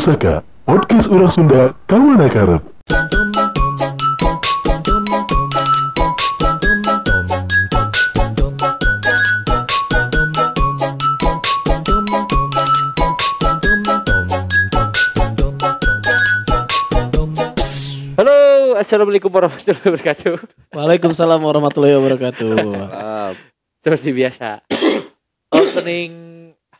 Pusaka, podcast orang Sunda, kawan karep. Halo, assalamualaikum warahmatullahi wabarakatuh. Waalaikumsalam warahmatullahi wabarakatuh. Seperti biasa. Opening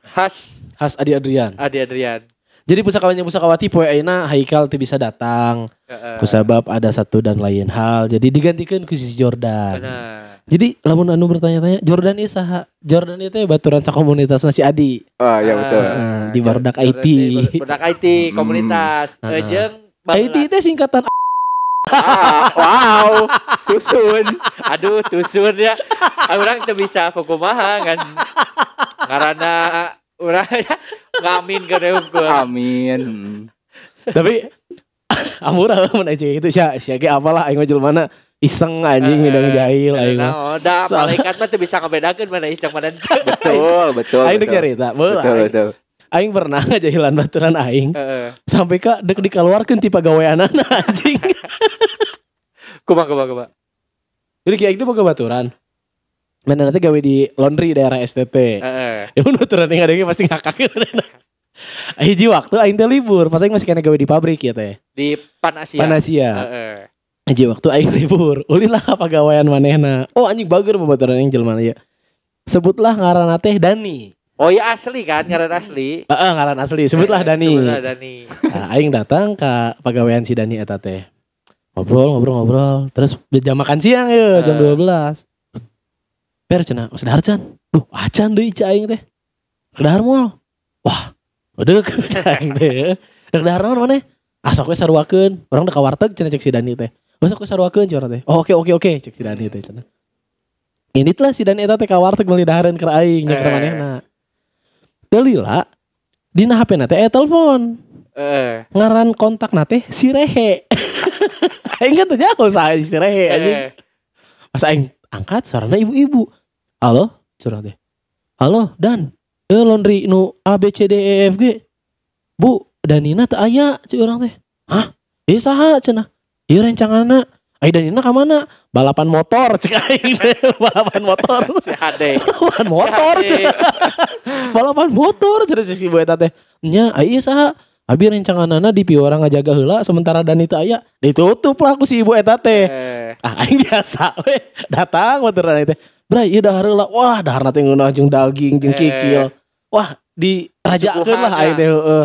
khas Has Adi Adrian. Adi Adrian. Jadi pusakawanya pusakawati poe ayeuna Haikal teu bisa datang. Heeh. Kusabab ada satu dan lain hal. Jadi digantikan ku si Jordan. Benar. Jadi lamun anu bertanya-tanya, Jordan ieu saha? Jordan itu baturan sakomunitas si Adi. Ah ya betul. Ah, di Barudak IT. Barudak IT komunitas. Hmm. Jeung IT itu singkatan Ah, wow, tusun. Aduh, tusun ya. Orang teu bisa kukumaha kan. Karena urang ngamin ke deungkeun. Amin. Hmm. tapi amurah mun aja itu sia sia ge apalah aing jelmana iseng anjing midang jahil aing mah. Nah, da malaikat mah teu bisa ngabedakeun mana iseng mana. Betul, betul. Aing nyarita, beul Betul, aing. betul. Aing pernah ngajahilan baturan aing Heeh. sampai ka dek dikeluarkeun ti pagaweanana anjing. Kumaha kumaha kumaha. Jadi kayak itu boga baturan. Mana nanti gawe di laundry daerah STT. Heeh. Ya mun baturan yang ada pasti ngakak. Hiji waktu aing teh libur, pas aing masih kena gawe di pabrik ya teh. Di Panasia. Panasia. Heeh. Hiji waktu aing libur, ulin lah ka pagawean manehna. Oh anjing bager baturan yang jelema ya. Sebutlah ngaranna teh Dani. Oh ya asli kan, ngaran asli. Heeh, ngaran asli. Sebutlah Dani. Sebutlah Dani. Nah, aing datang ke pegawaian si Dani eta teh. Ngobrol, ngobrol, ngobrol. Terus jam makan siang ya, jam Eh. 12. Per cenah, Mas Dahar can. Duh, acan deui cai aing teh. Dahar moal. Wah, udah aing teh. Dek dahar naon maneh? Ah sok we saruakeun. Urang dek ka warteg cenah cek si Dani teh. Oh sok we saruakeun cenah teh. Oh oke oke oke cek si Dani teh cenah. Ini telah si Dani eta teh ka warteg meuli dahareun keur aing nya keur Eh. manehna. Delila dina HP na teh aya telepon Heeh. ngaran kontak nate si Rehe. aing kan tanya aku saya si Rehe anjing. Eh, Pas aing angkat suarana ibu-ibu. Halo, curhat deh. Halo, Dan. Eh laundry nu A B C D E F G. Bu, Danina teu aya ceu urang teh. Hah? Ieu saha cenah? Ieu rencanganna. Ai Danina ka mana? Balapan motor cek aing. Balapan motor. si Hade. Balapan motor cenah. Balapan motor cenah si ibu eta teh. Nya, ai ieu saha? Abi rencanganana di piora ngajaga heula sementara Dani teu aya. Ditutup lah ku si ibu eta teh. Eh, Ah, aing biasa we. Datang motoran teh. Bray, ieu dahar heula. Wah, dahar teh ngeunah jeung daging jeung Eh. kikil. Wah, dirajakeun lah aing teh heeh.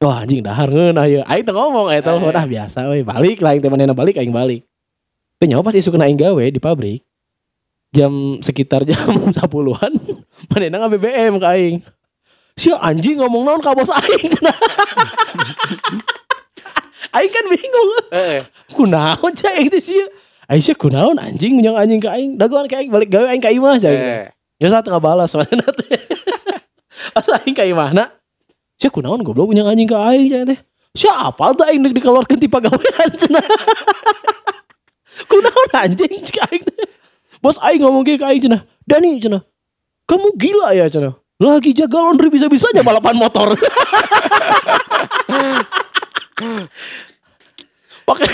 Wah, anjing dahar ngeunah ieu. Aing teh ngomong telepon Eh. ah biasa we. Balik lah aing teh manehna balik aing balik. Teh nyawa pas isukna aing gawe di pabrik. Jam sekitar jam 10-an manehna nggak BBM ka aing. Si anjing ngomong naon ka bos aing aing kan bingung Heeh. kunaon cah aing teh sia Aisyah kunaon anjing menyang anjing ka aing. Dagoan ka aing balik gawe aing ka imah cah Eh. ya saat tengah balas mana teh pas aing ka imahna sia kunaon goblok menyang anjing ka aing cah teh. Siapa tuh aing dek dikeluarkeun ti pagawean cenah kunaon anjing cah aing teh. Bos aing ngomong ka aing cenah Dani cenah kamu gila ya cenah lagi jaga laundry bisa-bisanya balapan motor. Pakai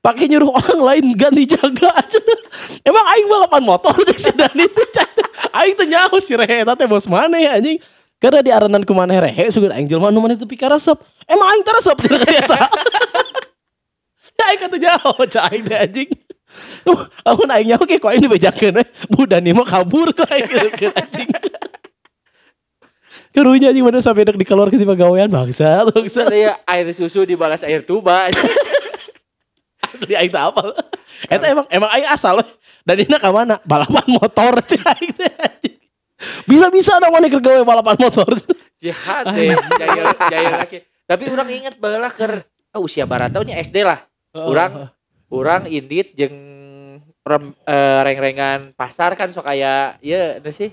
pakai nyuruh orang lain ganti jaga aja. Emang aing balapan motor cek si Dani teh cek aing teh nyaho si Rehe eta teh bos mana ya anjing. Karena di aranan ku maneh Rehe sugan aing jelema nu maneh teu pika resep. Emang aing teh resep cenah ka si eta ya aing kata nyaho cek aing teh anjing. Amun aing nyaho ke kok aing dibejakeun we bu Dani mah kabur kok aing gitu anjing. Kerunya anjing mana sampai dek dikeluarkeun ti pagawean bangsa bangsa Saya air susu dibalas air tuba. Asli aing teh apa? Eta emang emang aing asal. Dan ini ka mana? Balapan motor cek aing teh. Bisa-bisa ada mana keur gawe balapan motor. Si Hade, jaya laki. Tapi orang inget baheula keur ah, usia barataunya SD lah. Urang Urang indit jeung rem, eh, reng-rengan pasar kan sok aya ya ada sih.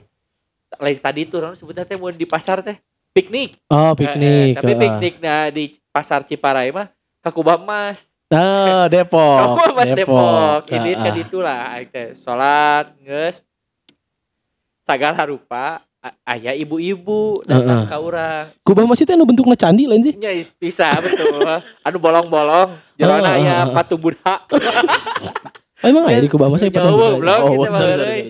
Lain tadi tuh orang sebutnya teh mau di pasar teh piknik. Oh, Eh, eh, piknik. tapi piknik nah di pasar Ciparai mah ka Kubah Ah, Depok. Kubah Mas Depok. Ini Ah, kan ah. itulah aing teh salat geus sagala rupa a- aya ibu-ibu datang Heeh. ke urang. Kubah masih teh anu bentuknya candi lain sih. Ya bisa betul. Anu bolong-bolong. Jalan Heeh, aya heeh. patung Buddha. Oh, emang aya di Kubah masih Jauh, belum kita sorry, mah, sorry.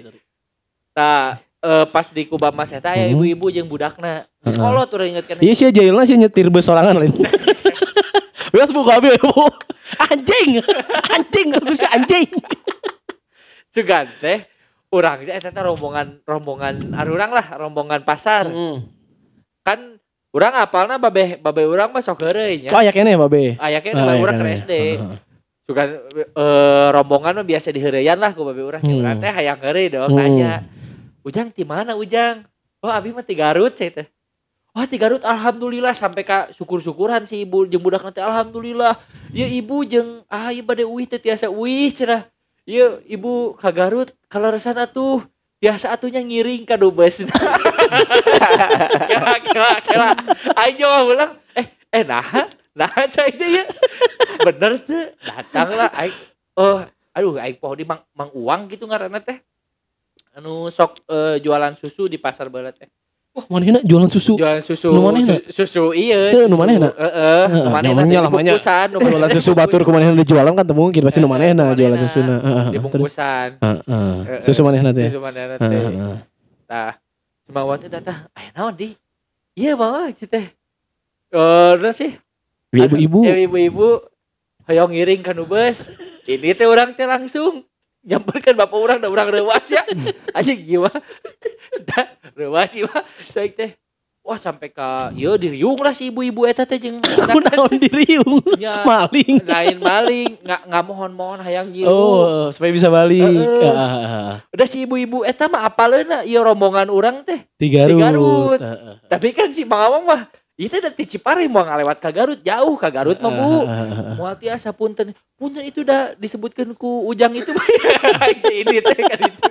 Nah, eh, pas di Kubah Mas eta aya Hmm. ibu-ibu jeung budakna. Sekolah tuh ingetkeun. Iya sih jailna sih nyetir bus sorangan lain. Bias buka abi bu. Anjing, anjing sih anjing. Teh urang teh eta teh rombongan rombongan arurang lah, rombongan pasar. Hmm. Kan urang apalna babe babe urang mah sok nya. Oh ya kene babe. Aya ke Ah, iya, urang ke iya. SD. Eh, rombongan mah biasa diheureyan lah ku babe urang. Hmm. Urang teh hayang heureuy dong Hmm. nanya. Ujang di mana Ujang? Oh abi mah di Garut saya teh. Wah di Garut alhamdulillah sampai ka syukur-syukuran si ibu jeung budak nanti alhamdulillah. Ya ibu jeung ah ieu bade uih teh tiasa uih cenah. Ieu ibu ka Garut kaleresan atuh. Biasa atunya ngiring ka dubes. kela kela kela. Mah ulang eh eh nah nah cai ya. Bener tuh datang lah aing oh aduh aing poho di mang, mang uang gitu ngaranna teh. Anu sok eh, jualan susu di pasar barat teh. Wah, manehna jualan susu. Jualan susu. Nu manehna? su- susu iya. Teu, nu? Heeh, nu Heeh, nyamannya teh lah, banyak. dibungkusan, nu Jualan susu batur ke manehna dijualan kan teu mungkin pasti nu manehna Eh, jualan susuna. Heeh. Terus dibungkusan. heeh. Eh, Susu manehna teh. Susu manehna Heeh, teh. heeh. Nah, cuma waktu datang, ayo naon di? Iya bawa gitu teh. Eh, sih. Ibu-ibu. Eh, ibu-ibu hayang ngiring kan bus. Ini teh orang teh langsung nyamperkan bapak orang da orang rewas ya. Anjing gimana? Da rewas sih mah. Saya teh Wah sampai ke yo diriung lah si ibu-ibu eta teh jeung Aku naon diriung. nya Maling. lain maling nggak nggak mohon mohon hayang jiru Oh, supaya bisa balik. Heeh. Ah, udah si ibu-ibu eta mah apaleuna ieu rombongan orang teh Di Garut. Tapi kan si Awang mah itu udah Cipari mau ngalewat ke Garut jauh ke Garut mah bu. Mual tiasa punten punten itu udah disebutkan ku ujang itu ini teh kan itu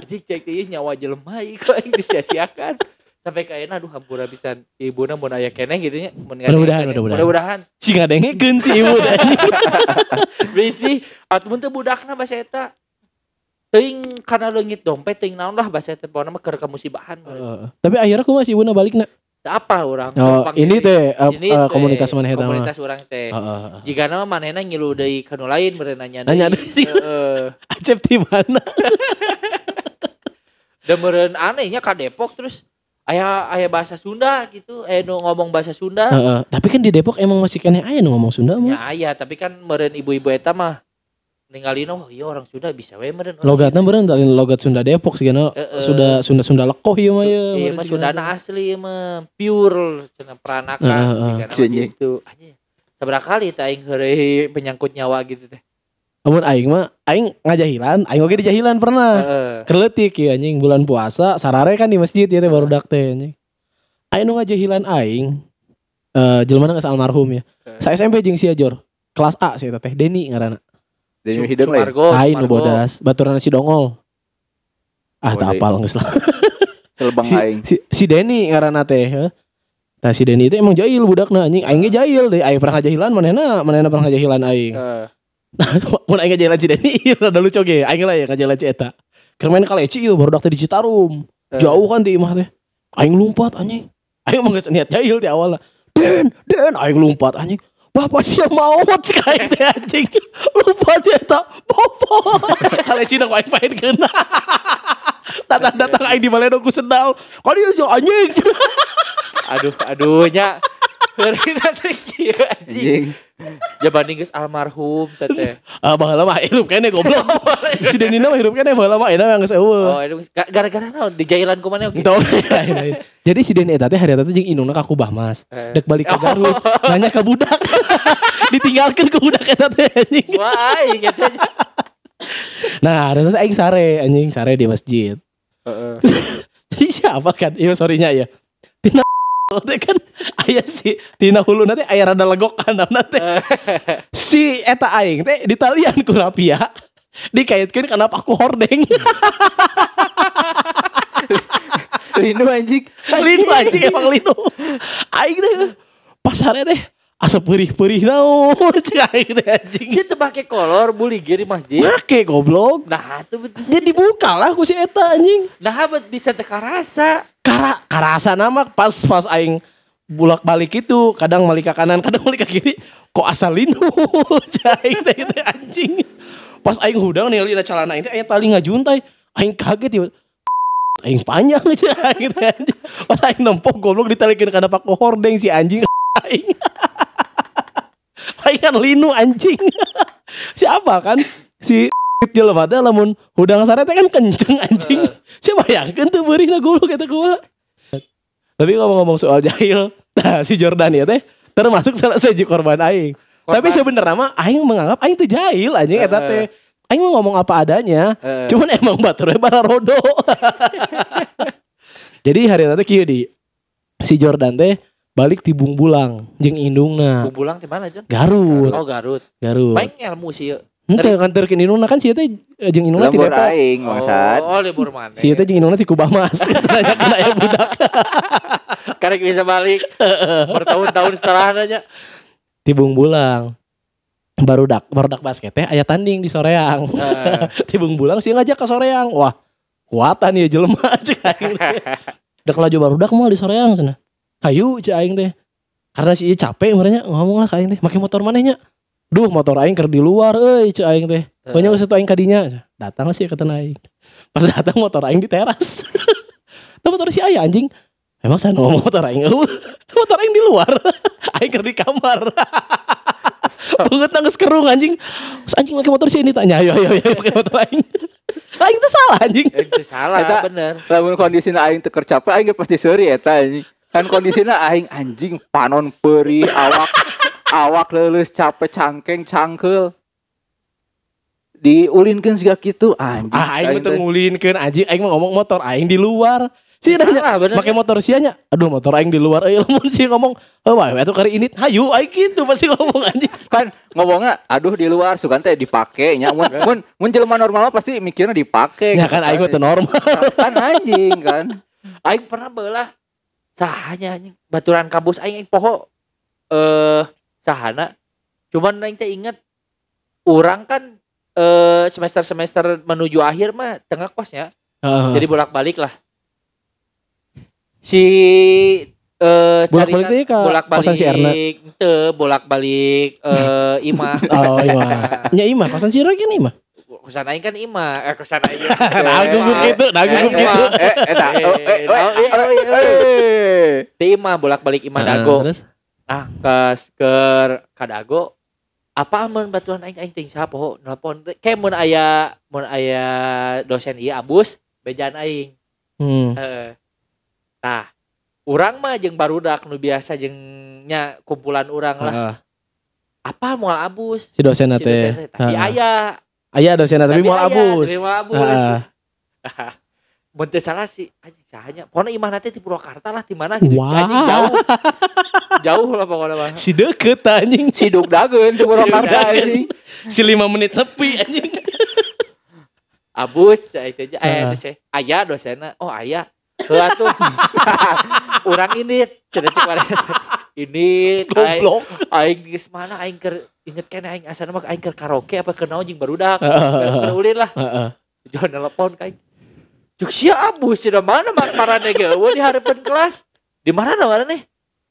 Anjing cek ieu nyawa jelema ieu kok yang disia-siakan sampai kayaknya aduh hampura bisa ibuna mun aya keneh gitu nya nggak Mudah-mudahan, keneh. mudah-mudahan. mudah-mudahan Si ngadengekeun si ibu teh. bisi atmun teh budakna bahasa eta teuing kana leungit dompet teuing naon lah bahasa eta pokona mah keur Heeh. Tapi akhirnya aku masih ibuna balik nak. Apa orang Oh, ini teh eh, Ini eh, komunitas mah. komunitas orang teh Heeh. jika nama manehna ngilu deui kanu lain beureun nanya Nanya deui. Heeh. Acep di mana? dan meureun anehnya ka Depok terus aya aya bahasa Sunda gitu eh nu ngomong bahasa Sunda Heeh. Tapi kan di Depok emang masih kene aya nu ngomong Sunda ya mah. aya tapi kan meureun ibu-ibu eta mah ninggalin oh iya orang Sunda bisa we meureun Logatna beureun tah logat Sunda Depok sih kana. Sunda Sunda Sunda lekoh ieu mah ya. Iya, mah Sundana asli mah pure cenah peranakan nama Cenah. gitu. Anjing. Seberapa kali teh aing heureuy penyangkut nyawa gitu teh. Amun aing mah aing ngajahilan, aing oge di jahilan pernah. Heeh. Kerletik ya anjing bulan puasa sarare kan di masjid ya teh baru dak teh anjing. Aing nu ngajahilan aing eh jelema geus almarhum ya. Sa SMP jeung sia Jor. Kelas A sih teh Deni ngaranna. Su- hidup lain. Sumargo, Aing nu bodas, baturan si Dongol. Ah, tak apal geus lah. Selebang Si, aing. si, si Deni ngaranna teh. Nah si Deni itu emang jahil budakna anjing. Aing ge jahil deh. Aing pernah ngajahilan manehna, manehna pernah ngajahilan aing. Heeh. Mun aing ngajahilan si Deni, ieu rada lucu ge. Aing lah ya ngajahilan si eta. Keur main kaleci ieu baru dak teh di Citarum. Heeh. Jauh kan di imah teh. Aing lompat anjing. Aing emang geus niat jahil di awalna. Den, den aing lompat anjing. Bapak siapa mau sih kayak teh anjing. Lupa si eta. Bapak. Kaleci nak aing main kena. Datang datang aing di Maledo ku sendal. Kali dia si anjing. Aduh, aduh Heureuy teh kieu anjing. Jabani geus almarhum teh teh. Ah baheula mah hirup kene goblok. si Denina mah hirup kene baheula mah enak geus eueuh. Oh, gara-gara naon di jailan ku mana oke. Lain. Jadi si Deni eta teh hari eta teh jeung indungna ka Kubah Mas. Eh. Dek balik ke Garut, nanya ke budak. Ditinggalkeun ke budak eta teh anjing. Wah, aing eta. Nah, hari eta teh aing sare anjing, sare di masjid. Heeh. Jadi siapa kan? Iya sorry-nya ya. Teh kan aya si Tina hulu nanti aya rada legok kanana teh. Si eta aing teh ditalian ku rapia. Dikaitkeun kana paku hordeng. Linu anjing. linu anjing emang linu. Aing teh pasare teh asa perih-perih naon cing aing teh anjing. Dia teu make kolor buli ge di masjid. Make goblok. Nah, itu betul. Jadi dibuka lah ku si eta anjing. Nah, bet bisa teka rasa. Kara karasa nama pas pas aing bulak balik itu kadang balik ke kanan kadang balik ke kiri kok asal linu aing teh teh anjing. Pas aing hudang nih lihat celana ini aya tali ngajuntai aing kaget ya aing panjang aja aing teh pas aing nempok goblok ditalikin karena pak hordeng si anjing. Aing. Aing kan linu anjing. Siapa kan? Si jelema teh lamun hudang sare teh kan kenceng anjing siapa bayangkeun tuh beurih goblok eta kumaha tapi ngomong-ngomong soal jahil, nah si Jordan ya teh termasuk salah satu korban aing. Tapi sebenarnya mah aing menganggap aing teh jahil anjing eta teh. Aing mau ngomong apa adanya. Eh. Cuman emang baturnya bara rodo. Jadi hari tadi kieu di si Jordan teh balik ti Bungbulang jeung indungna. Bubulang di mana, Jon? Garut, Oh, Garut. Garut. Main ilmu sih. Yuk. Henteu nganterkeun indungna kan si teh eh, jeung indungna ti Lembur Depok. aing bangsat. Oh, libur mana? Si teh jeung indungna ti Kubamas. Tanya kena ya budak. Karena bisa balik bertahun-tahun setelahnya. Ti Bungbulang. Baru dak, baru dak basket teh aya tanding di Soreang. Eh, ti Bungbulang sih ngajak ke Soreang. Wah, kuatan ya jelema cek aing teh. Dek laju baru dak mau di Soreang sana. Hayu cek aing teh. Karena si ieu capek merenya ngomong lah ka aing teh, make motor manehnya. Duh, motor aing keur di luar euy cek aing teh. Banyak geus aing kadinya. Datang sih kata aing. Pas datang motor aing di teras. Tuh motor si aya anjing. Emang saya ngomong motor aing motor aing di luar. aing keur di kamar. Banget nangis kerung anjing. Terus anjing pakai motor si ini tanya, ayo ayo ayo pakai motor aing. aing tuh salah anjing. Eh, itu salah, Eta- bener. Lamun kondisina aing teu capek aing ge pasti seuri eta anjing. Kan kondisina aing anjing panon perih awak awak leuleus capek cangkeng cangkeul. Diulinkeun siga kitu anjing. Ah aing teh. betul ngulinkeun anjing aing mah ngomong motor aing di luar. Si nanya pakai motor sianya. Aduh motor aing di luar euy lamun si ngomong, "Oh, wah, itu kari ini." Hayu aing gitu pasti ngomong anjing. kan ngomongnya aduh di luar sugan teh dipake nya mun mun mun jelema normal mah pasti mikirnya dipake Ya kan aing mah teu normal. kan anjing kan Aing pernah belah sahanya anjing baturan kampus aing, aing poho eh sahana. Cuman aing teh inget orang kan eh semester-semester menuju akhir mah tengah kosnya. Heeh. Jadi bolak-balik lah. Si eh Bolak-balik teh ka kosan si Erna. Ente bolak-balik eh Ima. Oh iya. Nya imah kosan si Roy kan imah. Kosan aing kan Ima, eh kosan aing. Nah, gugup gitu, nah gugup Eh, gitu. eh eta Eh, oh, eh, oh, oh, iya, oh, iya, oh, iya. eh. Di Ima bolak-balik Ima Heeh, Dago. Terus Nah, ke ke Kadago apa mun batuan aing aing ting poho nelpon kayak mun aya mun aya dosen ieu abus bejaan aing. hmm. Heeh. Nah, urang mah jeung barudak nu biasa jeung nya kumpulan urang lah. Heeh. Apa moal abus? Si dosen Si teh. Tapi Heeh. aya. Aya dosen tapi mau aya, abus. Tapi moal abus. Heeh. Mun salah sih anjing sahanya. Pokona imah nanti di Purwakarta lah di mana gitu. Wah. Anjing jauh. jauh lah pokoknya mah. Si deket anjing. siduk dageun di Purwakarta dageun. anjing Si 5 menit nepi anjing. abus ya itu aja eh Heeh. dosen ayah dosennya oh ayah Heeh tuh orang ini cek mana ini Goblok. aing geus mana aing keur inget kan aing asana mah aing keur karaoke apa keur naon jeung barudak Heeh. keur ulin lah Heeh. jangan telepon kain Cuk sia abus di mana mak marane ge di harapan kelas di mana mana nih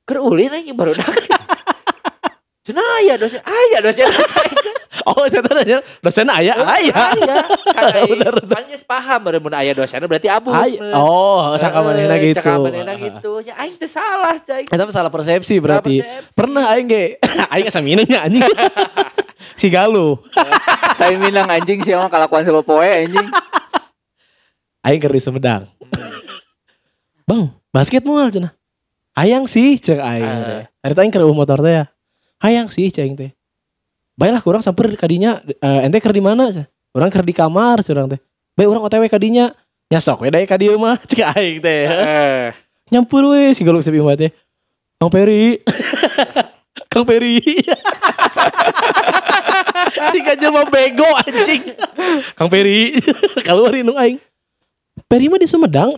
keur ulin aing jeung barudak Cenah aya dosen aya dosen Oh, saya tanya dosen aya aya. Aya. Kan geus paham mun aya dosenna berarti. Aya. Oh, saka manehna Eh, gitu. Saka manehna gitu. Ya aing teh salah, cai. Eta mah salah persepsi berarti. Pernah aing ge aing asa minumnya anjing. si Galuh. saya minang anjing sih emang kalakuan sama poe anjing Aing keur di Sumedang. Bang, basket moal cenah. Hayang sih cek aing Ah. teh. Hari teh keur motor teh ya. Hayang sih cek teh. Baiklah kurang samper kadinya eh, ente keur di mana? cenah. Urang keur di kamar curang teh. Bae urang OTW kadinya. Nyasok we ka dieu mah cek aing teh. Eh, Nyampur we si Galuh sepi teh. Kang Peri. Kang Peri. si kajel mah bego anjing. Kang Peri. Keluar nu aing. Peri mah di Sumedang.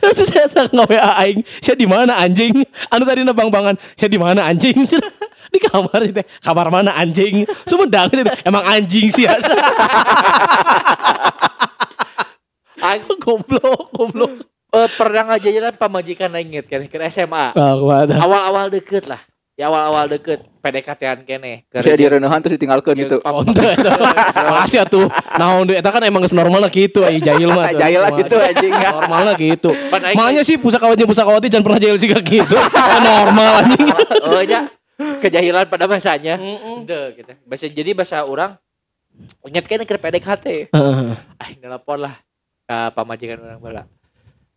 Terus saya tak ngawe aing. Saya di mana anjing? Anu tadi nebang-bangan. Saya di mana anjing? di kamar teh. Kamar mana anjing? Sumedang teh. Emang anjing sih. aing goblok, goblok. eh, pernah ngajajalan pamajikan aing kan ke SMA. Ah, Awal-awal deket lah. Ya awal-awal deket PDKT-an kene. Keur Saya di reneuhan terus ditinggalkan Iya, gitu. Oh. Makasih atuh. Naon deui eta kan emang geus normal lah gitu ai jahil mah. Jahil lah gitu anjing. Normal lah gitu. Makanya sih pusakawati pusakawati jangan pernah jahil sih kayak gitu. Ah, normal anjing. oh ya kejahilan pada masanya. Mm-mm. Ente gitu. Bahasa jadi bahasa orang ingat kan ke PDKT. Heeh. Aing nelpon lah ke pamajikan orang bala.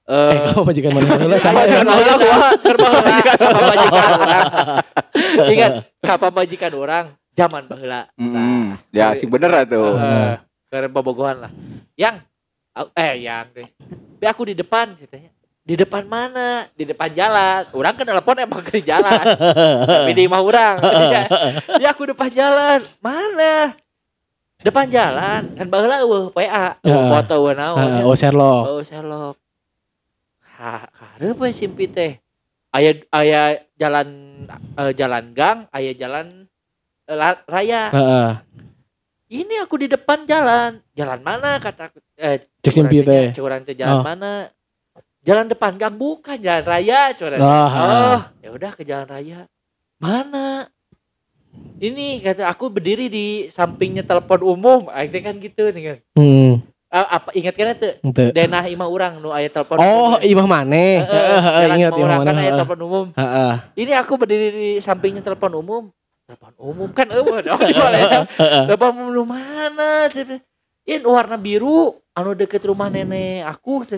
Eh, Eh, kamu majikan mana saya. Pamajikan orang gua, keur baheula ka pamajikan orang. Ingat, ka pamajikan orang zaman baheula. Hmm, ya sih bener atuh. Heeh, keur bobogohan lah. Yang eh yang deh. Tapi aku di depan ceritanya. Di depan mana? Di depan jalan. Orang kan telepon emang ke jalan. Tapi di imah orang. Ya, aku depan jalan. Mana? Depan jalan. Kan baheula eueuh PA. Eueuh foto eueuh naon. Heeh, ya. Oh, Sherlock. Oh, Sherlock. Karep simpi teh. Aya aya jalan eh, jalan gang, aya jalan la- raya. Heeh. Ini aku di depan jalan. Jalan mana kata aku? Eh, Cek simpi teh. Cek urang teh jalan Oh. mana? Jalan depan gang bukan jalan raya, curang. Ah, Oh, ya udah ke jalan raya. Mana? Ini kata aku berdiri di sampingnya telepon umum. Teh kan gitu nih kan. Hmm. Ah, apa ingat kan itu? Denah imah urang nu aya telepon Oh, umum. ya. imah Heeh, heeh, jalan ingat imah kan aya heeh. telepon umum. Heeh. Ini aku berdiri di sampingnya telepon umum. Telepon umum kan eueuh dong. Telepon umum lu mana? Ini warna biru anu deket rumah nenek aku.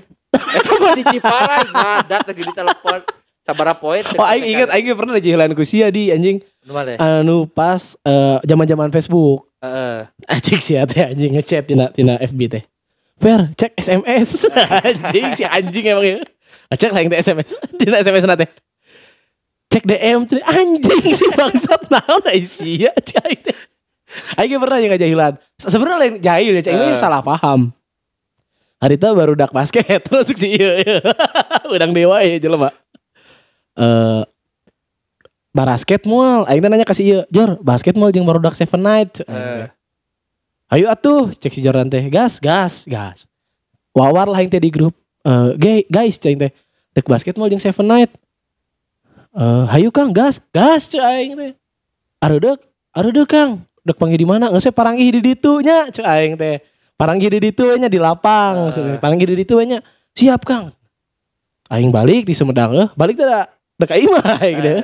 Mah di Ciparai ngadat teh di telepon. Sabara poin. Oh, aing ingat aing pernah jahilan ku sia di anjing Nu mana? anu pas eh, zaman-zaman Facebook. Heeh. Anjing sia teh anjing ngechat tina tina FB teh. Fer, cek SMS. anjing si anjing emang ya. Cek lah yang teh SMS. Dina SMS na teh. Cek DM teh anjing si bangsat naon ai sia cek aing teh. Aing pernah yang jahilan. Sebenarnya lain jahil ya, cek ini Eh. salah paham. Hari itu baru dak basket masuk si iya. iya. Udang dewa ya jelema. Eh basket mall, aing nanya kasih iya, Jor, basket jeung baru dak seven night. Eh. Ayo atuh, cek si Jordan teh. Gas, gas, gas. Wawar lah yang teh di grup. Eh, gay, guys, cek teh. Dek basket mall jeung seven night. Eh, hayu Kang, gas, gas cek aing teh. Areudek, areudek Kang. Dek panggil di mana? Nggak usah paranggi di ditu nya, cek aing teh. Paranggi di ditu we nya di lapang, Eh. maksudnya. Paranggi di ditu we nya. Siap Kang. Aing balik di Sumedang eh, balik da dek aing mah aing teh.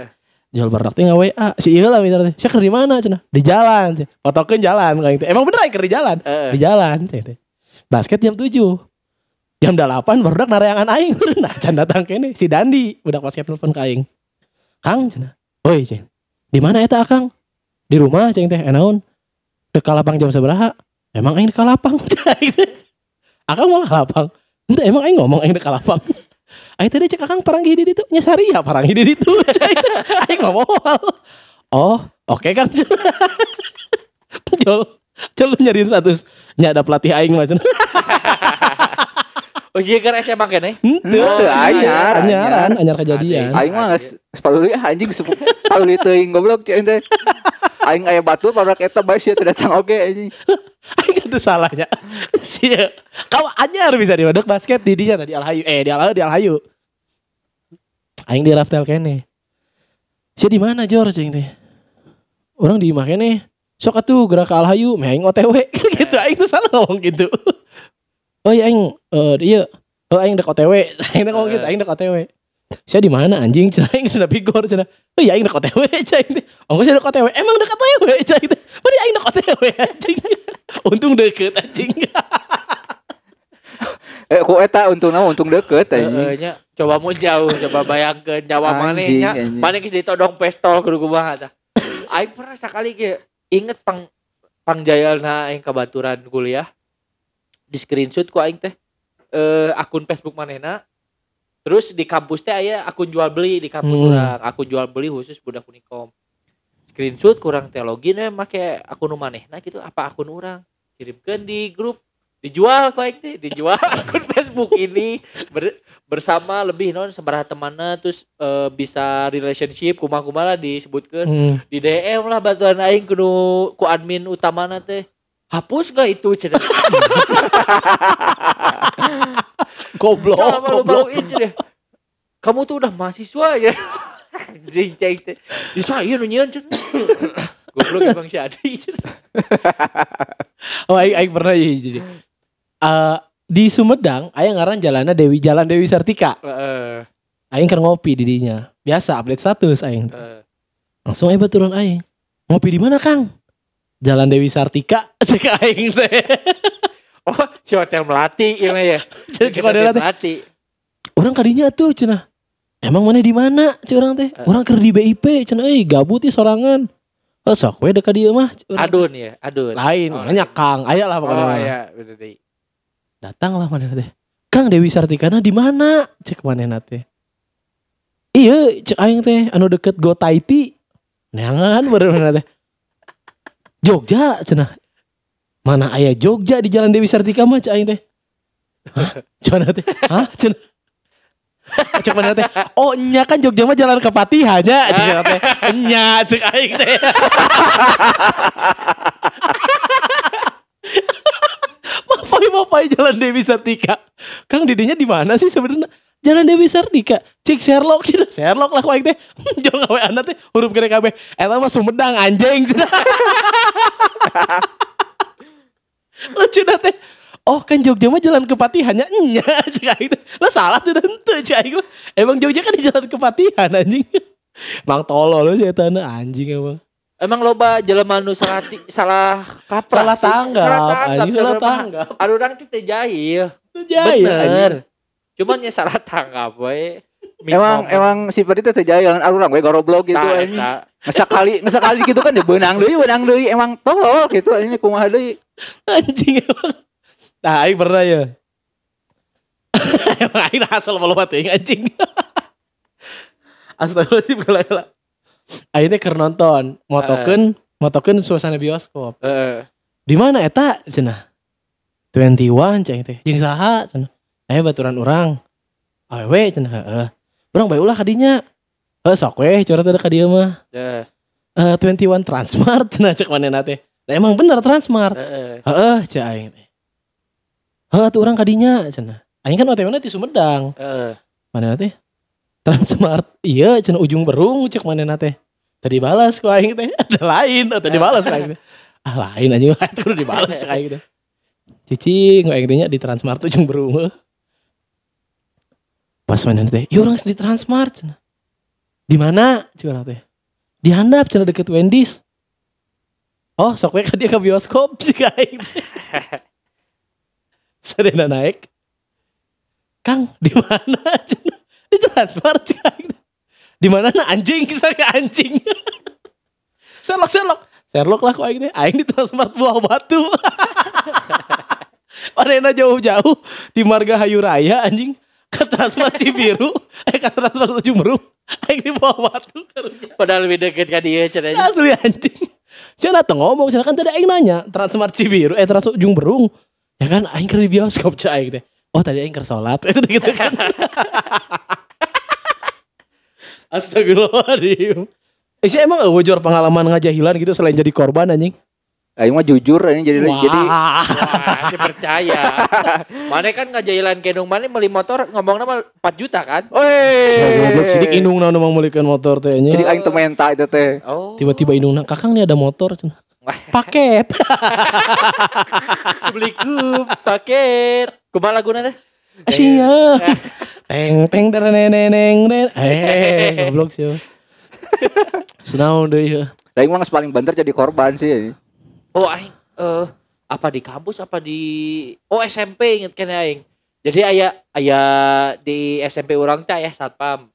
Jual barak teh WA. Si iya lah misalnya. Saya di mana cenah? Di jalan. cenah. Fotokeun jalan kayak gitu. Emang bener keur di jalan. Heeh. Di jalan teh. Basket jam 7. Jam 8 baru narayangan aing. Nah, can datang kene si Dandi budak basket telepon ka aing. Kang cenah. Oi cenah. Di mana eta Kang? Di rumah cenah teh. Enaun. Dek kalapang jam sabaraha? Emang aing di kalapang. Gitu. Akang malah kalapang. Ente emang aing ngomong aing di kalapang. Aing tadi cek akang paranggi di ditu nya sari ya paranggi di ditu. Aing ngomong. Oh, oke Kang. Jol, jol lu nyariin status. Nya ada pelatih aing mah cenah. Oh, sih keur SMA kene. Henteu, Henteu, anyar, anyaran, anyar kejadian. Aing mah sepatu ah, anjing sepu pauli teuing goblok cek teh. Aing aya batu pada eta bae sia teu datang oge anjing. Aing itu salahnya. Sia. Kau anyar bisa di basket di dia tadi Alhayu. Eh, di Alhayu, di Alhayu. Aing di Raftel kene. Sia di mana Jor cing teh? Orang di imah kene. Sok atuh gerak ke Alhayu, meh aing OTW. Kan gitu, aing tuh salah ngomong gitu. Oh iya aing eh iya. Oh aing dek OTW. Aing dek ngomong gitu, aing dek OTW. Saya di mana anjing? Cenah aing sudah pigor cenah. Oh iya aing dek OTW teh. Oh saya dek OTW. Emang dek OTW cing teh. Bari aing dek OTW anjing. Untung deket anjing. Eh ku eta untungna untung deket Heeh anjing. Coba mau jauh, coba bayangkeun nyawa maneh Anjing, nya. anjing. Maneh geus ditodong pistol kudu kumaha tah. Aing pernah sekali ge inget pang pangjayalna aing kabaturan kuliah. Di screenshot ku aing teh eh akun Facebook manehna. Terus di kampus teh aya akun jual beli di kampus Hmm. urang, akun jual beli khusus budak Unikom. Screenshot kurang teh login we make akun manehna gitu apa akun urang. Kirimkeun di grup dijual aing teh, dijual akun Facebook ini. Ber- bersama lebih non sabaraha temanna terus eh, bisa relationship kumaha-kumaha lah disebutkeun Hmm. di DM lah bantuan aing kudu ku admin utamana teh. Hapus gak itu cenah Goblok, goblok. cenah kamu tuh udah mahasiswa ya? Anjing ceng teh. Di saya nu nyieun cenah goblok emang si Adi Oh, aing, aing pernah ya jadi. Eh, di Sumedang, aing ngaran jalannya Dewi Jalan Dewi Sartika. Heeh, Aing kan ngopi di dinya. Biasa update status aing. heeh. Langsung aing turun aing. Ngopi di mana, Kang? Jalan Dewi Sartika. Cek aing teh. oh si hotel melati ini ya Cek hotel Melati. Orang kadinya tuh cenah. Emang mana di mana? Cek orang teh. Eh. Orang keur di BIP cenah euy gabut ih sorangan. Oh, sok we dekat dia mah. Adun ya adun Lain, Oh, makanya Kang. Aya lah pokoknya. oh mah. ya bener deh Datang lah mana teh. Kang Dewi Sartikana di mana? Cek mana teh. Iya, cek aing teh anu deket Go Taiti. Neangan bener mana teh. Jogja cenah. Mana aya Jogja di Jalan Dewi Sartika mah cek aing teh. Mana teh? Hah? Cenah. Cek mana teh? Oh, nya kan Jogja mah jalan ke Patihan nya. Cek teh. Nya cek aing teh. Mapai mapai Jalan Dewi Sartika. Kang didinya di mana sih sebenarnya? Jalan Dewi Sartika. Cik Sherlock cina. Sherlock lah kuaing teh. Jangan ngawe anak teh huruf gede kabeh. Eta mah Sumedang anjing cina. Lucu dah teh. Oh kan Jogja mah jalan ke Patihan nya aing teh. Lah salah tuh tentu mah. Emang Jogja kan di jalan ke Patihan anjing. Mang tolol sih eta na, anjing emang. Emang loba jelema nu salah ti- salah kaprah Salah sih. tanggap, Salah tanggap. anjing salah tanggap. Adu orang teh teh jahil. Jahil. Bener. Cuman ya salah tanggap we. Emang moment. emang si Peri teh jalan urang we goroblok gitu Tah, anjing. tah. Ngesekali ngesekali gitu kan ya benang deui benang deui emang tolol gitu anjing kumaha deui. anjing emang nah aing pernah ya emang aing asal malu mati anjing astagfirullahaladzim kalau teh keur nonton motokeun motokeun suasana bioskop Heeh. di mana eta cenah 21 ceng teh jeung saha cenah aya baturan urang awewe cenah heeh urang bae ulah kadinya heuh sok we curhat ada ka dieu mah Heeh. eh 21 Transmart cenah cek manehna teh Nah, emang bener Transmart Heeh. Heeh, cek aing teh. Heeh, tuh orang kadinya cenah. Aing kan OTW na di Sumedang. Heeh. Mana teh? Transmart. Iya, cenah ujung berung cek mana teh. Tadi balas ku aing teh. Ada lain, oh, tadi balas ku aing. Ah, lain anjing itu udah dibalas ku aing teh. Cicing ku aing teh nya di Transmart ujung berung. heuh. Pas mana teh? Iya orang di Transmart cenah. Di mana? Orang teh. Di handap cenah deket Wendy's. Oh, sok we ka dia ke bioskop sih aing teh. Sedena naik. Kang, di mana? Cenah. Di Transmart Kang. Di mana na anjing saya anjing. Sherlock Sherlock. Sherlock lah kok aing teh. Aing di Transmart Buah Batu. Padahal jauh-jauh di Marga Hayu Raya anjing. Ke Transmart Cibiru, eh ke Transmart Ujung Berung. Aing di Buah Batu. Padahal lebih deket ka dia cenah. Asli anjing. Cenah tuh ngomong, cenah kan tadi aing nanya, Transmart Cibiru, eh Trans Ujung Berung. Ya kan aing keur di bioskop cah aing teh. Oh tadi aing keur salat itu gitu kan. Astagfirullahaladzim. Eh sih emang wujur pengalaman ngajahilan gitu selain jadi korban anjing. Aing mah jujur anjing jadi jadi Wah. Wah, si percaya. Mana kan ngajailan kendung mana beli motor ngomong nama 4 juta kan? Ya, Goblok Woi. sidik indung naon motor teh nya. Jadi aing teu menta itu teh. Oh. Tiba-tiba indung kakang nih ada motor cenah. Paket. Assalamualaikum. Paket. Kumaha laguna teh? Asia. Teng teng neneng den. Eh, goblok sih. Senaon deui ya. Aing mah geus paling banter jadi korban sih. anjing. Oh aing eh apa di kampus apa di Oh SMP inget kan aing. Jadi aya aya di SMP orang teh aya satpam.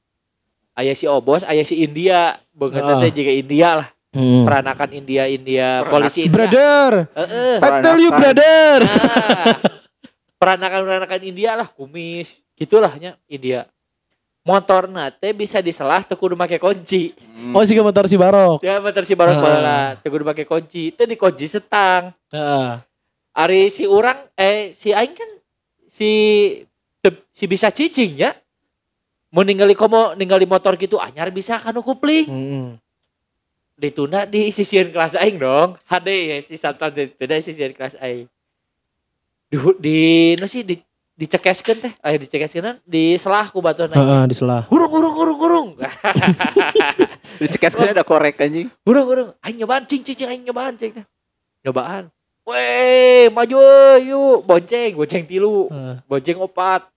Aya si Obos, aya si India. Beungeut Ah. teh juga India lah. Hmm. Peranakan India India Peranak- polisi India. Brother, Heeh. I tell you Peranakan. brother. Nah, peranakan-peranakan India lah, kumis, gitulah nya India. Motor nate bisa diselah kudu make kunci. Oh sih motor si Barok. Ya motor si barang Ah. bala teu kudu make kunci. Teu dikunci setang. Heeh. Ari si urang eh si aing kan si si bisa cicing ya. Mau ningali komo ningali motor gitu anyar bisa kanu kupling. Heeh. Ditunda di sisian kelas aing dong. HD ya si ditunda di sisian kelas aing. Di di no sih di dicekeskeun teh, aya dicekeskeun di selah ku baturan aing. Heeh, di selah. Hurung hurung hurung hurung. Dicekeskeun ada korek anjing. Hurung hurung. Aing nyobaan cing cing cing aing nyobaan cing teh. Nyobaan. Weh, maju yuk. Bonceng, bonceng tilu, Heeh. bonceng opat.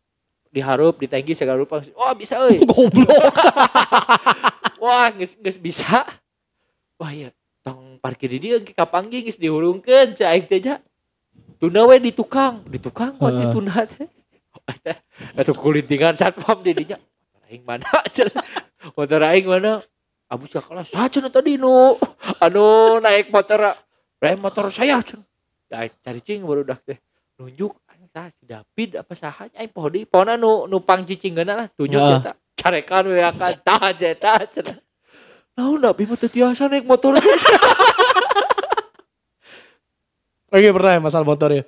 Diharup, ditenggi segala rupa. Wah, bisa euy. Goblok. Wah, geus geus bisa. Wah, iya. Tong parkir di dieu ke kapanggi geus dihurungkeun cai aing teh ja. Tunda we di tukang, di tukang kuat Heeh. ditunda teh. Atuh kulintingan satpam di dinya. Motor aing mana? Motor aing mana? Abu sakala saja tadi nu anu naik motor naik motor saya cenah. Ya, cari cing baru dah teh. Nunjuk aing sah si David apa saha aing poho deui pona nu nu pangcicingeunna lah tunjuk eta. Carekan we akan tah eta cenah. Naon da bima teu tiasa naik motor. Oke pernah ya masalah motor ya.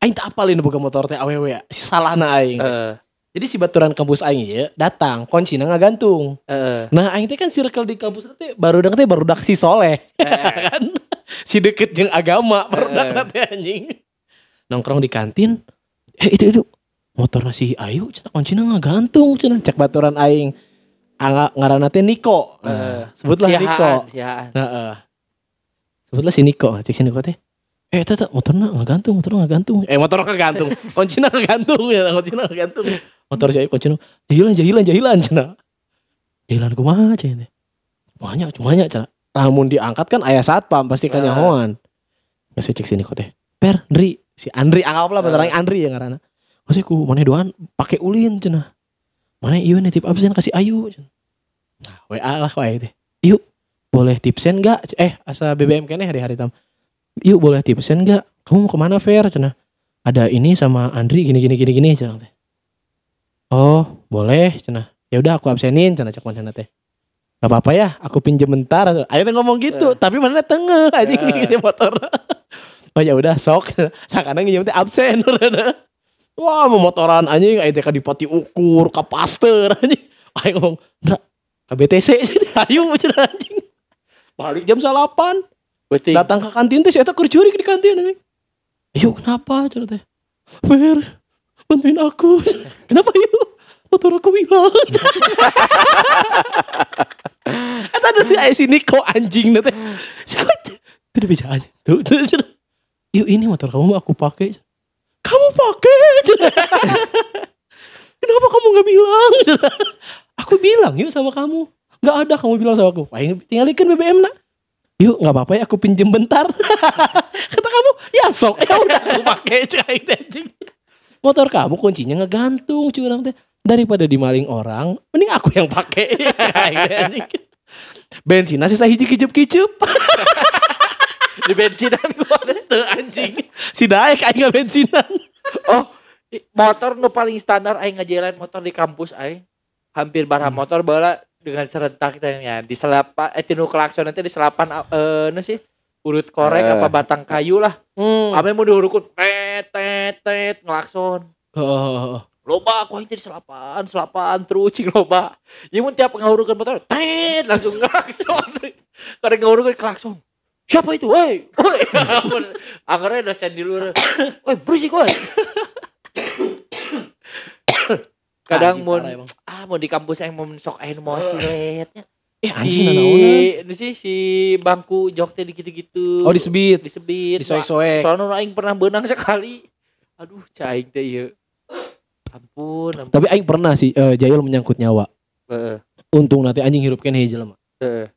Aing tak apalin buka motor teh awewe ya. Salahna aing. Heeh. Jadi si baturan kampus aing ya datang, kuncina ngagantung. Heeh. Nah, aing teh kan circle di kampus teh baru teh baru si soleh. kan si deket yang agama baru Eh. teh anjing. Nongkrong di kantin. Eh itu itu motor si Ayu cenah kuncina ngagantung cenah cek baturan aing. Angga ngaranna teh Niko. Nah, sebutlah sihaan, Niko. sihaan. Heeh. Sebutlah si Niko, cek si Niko teh. Eh, tata motornya nggak gantung, motornya nggak gantung. Eh, motor nggak gantung, kuncinya nggak gantung ya, kuncinya nggak gantung. Motor saya kuncinya jahilan, jahilan, jahilan, cina. Jahilan kumaha cina. Cumanya, cumanya cina. Lamun diangkat kan ayah satpam pasti kan Ah. nyahoan. Nggak saya cek sini kok teh. Per, Andri, si Andri anggaplah Ah. bentar Andri ya karena. Masih ku mana doan pakai ulin cina. Mana iya nitip absen kasih ayu. Nah, WA lah kok teh. Yuk, boleh tipsen nggak? Eh, asa BBM kene hari hari tam. Yuk boleh tipsen nggak? Kamu mau ke mana Fer? Cina. Ada ini sama Andri gini gini gini gini cina teh. Oh boleh cina. Ya udah aku absenin cina cek mana teh. Gak apa-apa ya, aku pinjem bentar. Ayo teh ngomong gitu, Eh. tapi mana tengah aja Eh. gini motor. oh ya udah sok. Sakana nginjem teh absen. Wah, mau motoran anjing ayo teh ka dipati ukur, ka paster anjing. Ayo ngomong, "Ndra, ka BTC ayo cina anjing." Balik jam 8 Beting. datang ke kantin teh saya kerjuri di kantin anjing. Ayo kenapa cina teh? Fer, bantuin aku. kenapa yuk? Motor aku hilang. Eta dari aya si Niko anjing. Sekut. Itu udah bejaan. Tuh. Yuk ini motor kamu mau aku pakai. Kamu pakai. Kenapa kamu nggak bilang? Aku bilang yuk sama kamu. Nggak ada kamu bilang sama aku. Ayo tinggalkan BBM nak. Yuk nggak apa-apa ya aku pinjem bentar. Kata kamu ya sok ya udah aku pakai. Motor kamu kuncinya ngegantung curang teh. Daripada dimaling orang, mending aku yang pakai. Bensinnya sih saya hiji kicup-kicup. Di bensinan gua deh. Tuh anjing. Si daek aing bensinan. Oh, motor nu paling standar aing ngajalan motor di kampus aing. Hampir barang Hmm. motor bala dengan serentak ya di selapan eh tinu klakson nanti di selapan eh nu sih urut korek Eh. apa batang kayu lah. Hmm. Ame mau dihurukun tet tet tet ngelakson. Oh, oh, oh, oh. Loba aku teh di selapan, selapan terus cing loba. Ya mun tiap ngahurukeun motor tet langsung ngelakson. Kadang ngahurukeun klakson. Siapa itu? Woi, woi. Anggernya dosen di luar. Woi, berisik woi. Kadang mau ah mau di kampus yang mau sok emosi. Eh Si anjing nanaonan. ini sih si bangku jok teh gitu-gitu. Oh disebit, disebit. disoek-soek. Soalnya aing pernah benang sekali. Aduh, caing teh ieu. Ampun, ampun. Tapi aing pernah sih eh, Jayul menyangkut nyawa. Heeh. Untung nanti anjing hirup kene jelema. Heeh.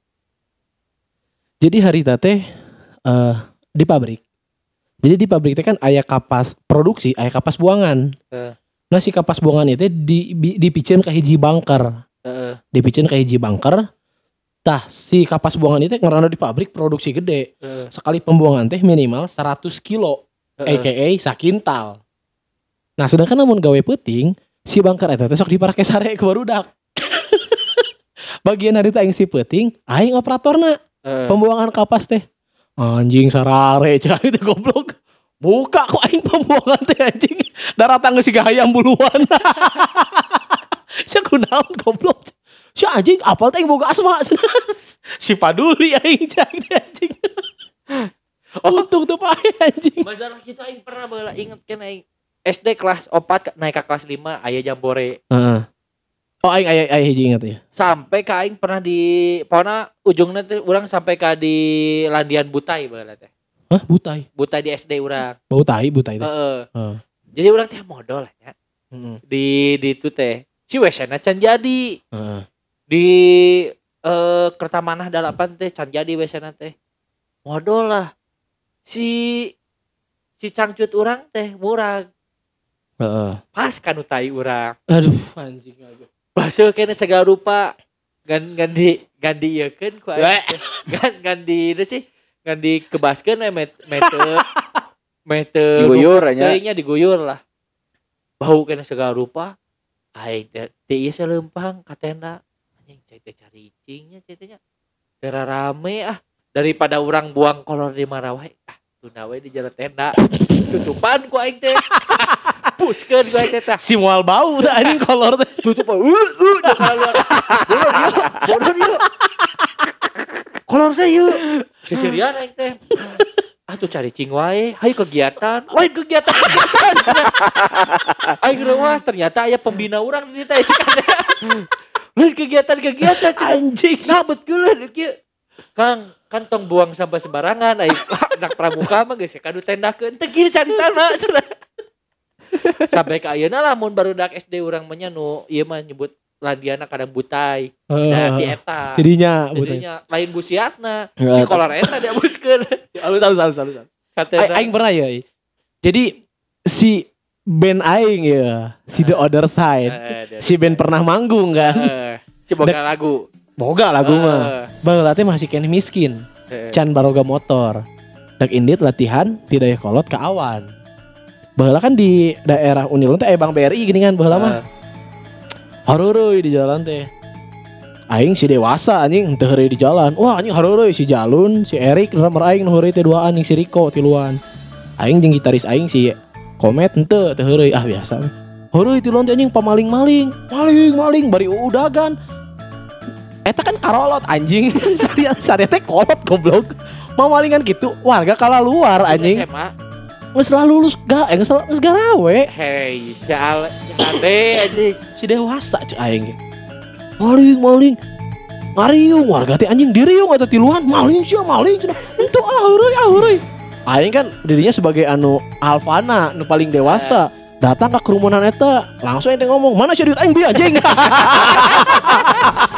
Jadi hari teh eh di pabrik. Jadi di pabrik teh kan aya kapas produksi, aya kapas buangan. Eh. Nah si kapas buangan itu di, di dipicen ke hiji bunker. Heeh. Dipicen ke hiji bunker. Tah si kapas buangan itu ngerana di pabrik produksi gede. Heeh. Sekali pembuangan teh minimal 100 kilo, Heeh. aka sakintal. Nah sedangkan namun gawe peting, si bunker itu teh sok diparake sare ke barudak. Bagian hari teh aing si peting, aing operatorna Heeh. pembuangan kapas teh anjing sarare cah itu goblok buka kok aing pembuangan teh anjing darah tangga si hayam buluan saya kunaon goblok Si anjing apal teh boga asma. si paduli aing cai teh anjing. Untung tuh pae anjing. Masalah kita aing pernah baheula inget kan aing SD kelas 4 ke- naik ke kelas 5 aya jambore. Heeh. Oh aing aya aya hiji ingat ya. Sampai ke aing pernah di pokona ujungnya teh urang sampai ka di Landian Butai baheula teh. Hah, butai. Butai di SD urang. Bau tai butai teh. Heeh. Heeh. Jadi urang teh modal ya. Heeh. Di di itu teh. Si wesena can jadi. Heeh. Di eh Kertamanah dalapan teh can jadi wesena teh. Modal lah. Si si cangcut urang teh murah. Heeh. Pas kanu tai urang. Aduh anjing aduh. Bahasa kena segala rupa. Gan gan di gan di ieu ku gan gan di itu sih gan di kebaskeun we met meter meter Diguyur anya. teuingnya diguyur lah. Bau kena segala rupa. Aing teh ieu lempang ka tenda anjing cai teh cari icingnya cai teh nya. Rame ah. Daripada orang buang kolor di mana wae ah tuna we di jalan tenda. Tutupan ku aing teh puskeun ku aing teh Si mual bau dah anjing kolor teh. tutup uh uh dah keluar. Bodoh dia bodoh dia kolor saya yuk. Seserian aing teh. Ah tuh cari cing wae. Hayu kegiatan. Wae kegiatan. Kegiatan aing rewas ternyata aya pembina orang di teh sih lain kegiatan kegiatan Anjing. nah betul kieu Kang kan tong buang sampah sembarangan aing anak pramuka mah geus kadu tendakeun teu kieu cari tanah sampai ke ayeuna lamun barudak SD urang mah nu ieu mah nyebut landiana kadang butai nah di eta Jadinya butai. jadinya lain busiatna si kolor eta dia buskeun halus halus halus. Aing, katanya aing pernah ya. Jadi si band aing ya, si The Other Side. Si band pernah manggung kan. si boga lagu Boga lagu mah. Baheula teh masih kene miskin. Can baroga motor. Dak indit latihan tidak ya kolot ke awan. Baheula kan di daerah Unilun teh aya Bang BRI gini kan baheula mah. Haruruy di jalan teh. Aing si dewasa anjing teu di jalan. Wah anjing haruruy si Jalun, si Erik nomor aing nu heureuy teh duaan anjing si Riko tiluan. Aing jeung gitaris aing si Komet henteu teu heureuy ah biasa. Heureuy tiluan teh anjing pamaling-maling. Maling maling bari udagan. Eta kan karolot anjing. Saria teh kolot goblok. Mau malingan gitu warga kala luar anjing. SMA Geus lah lulus ga eh geus geus garawe. hei sial ade anjing. Si dewasa cek aing. Maling maling. Ngariung warga teh anjing diriung atau tiluan. Maling sih maling cenah itu ahureuy ahureuy aing kan dirinya sebagai anu alfana nu paling dewasa. Datang ke kerumunan eta langsung ente ngomong mana sih duit aing bi anjing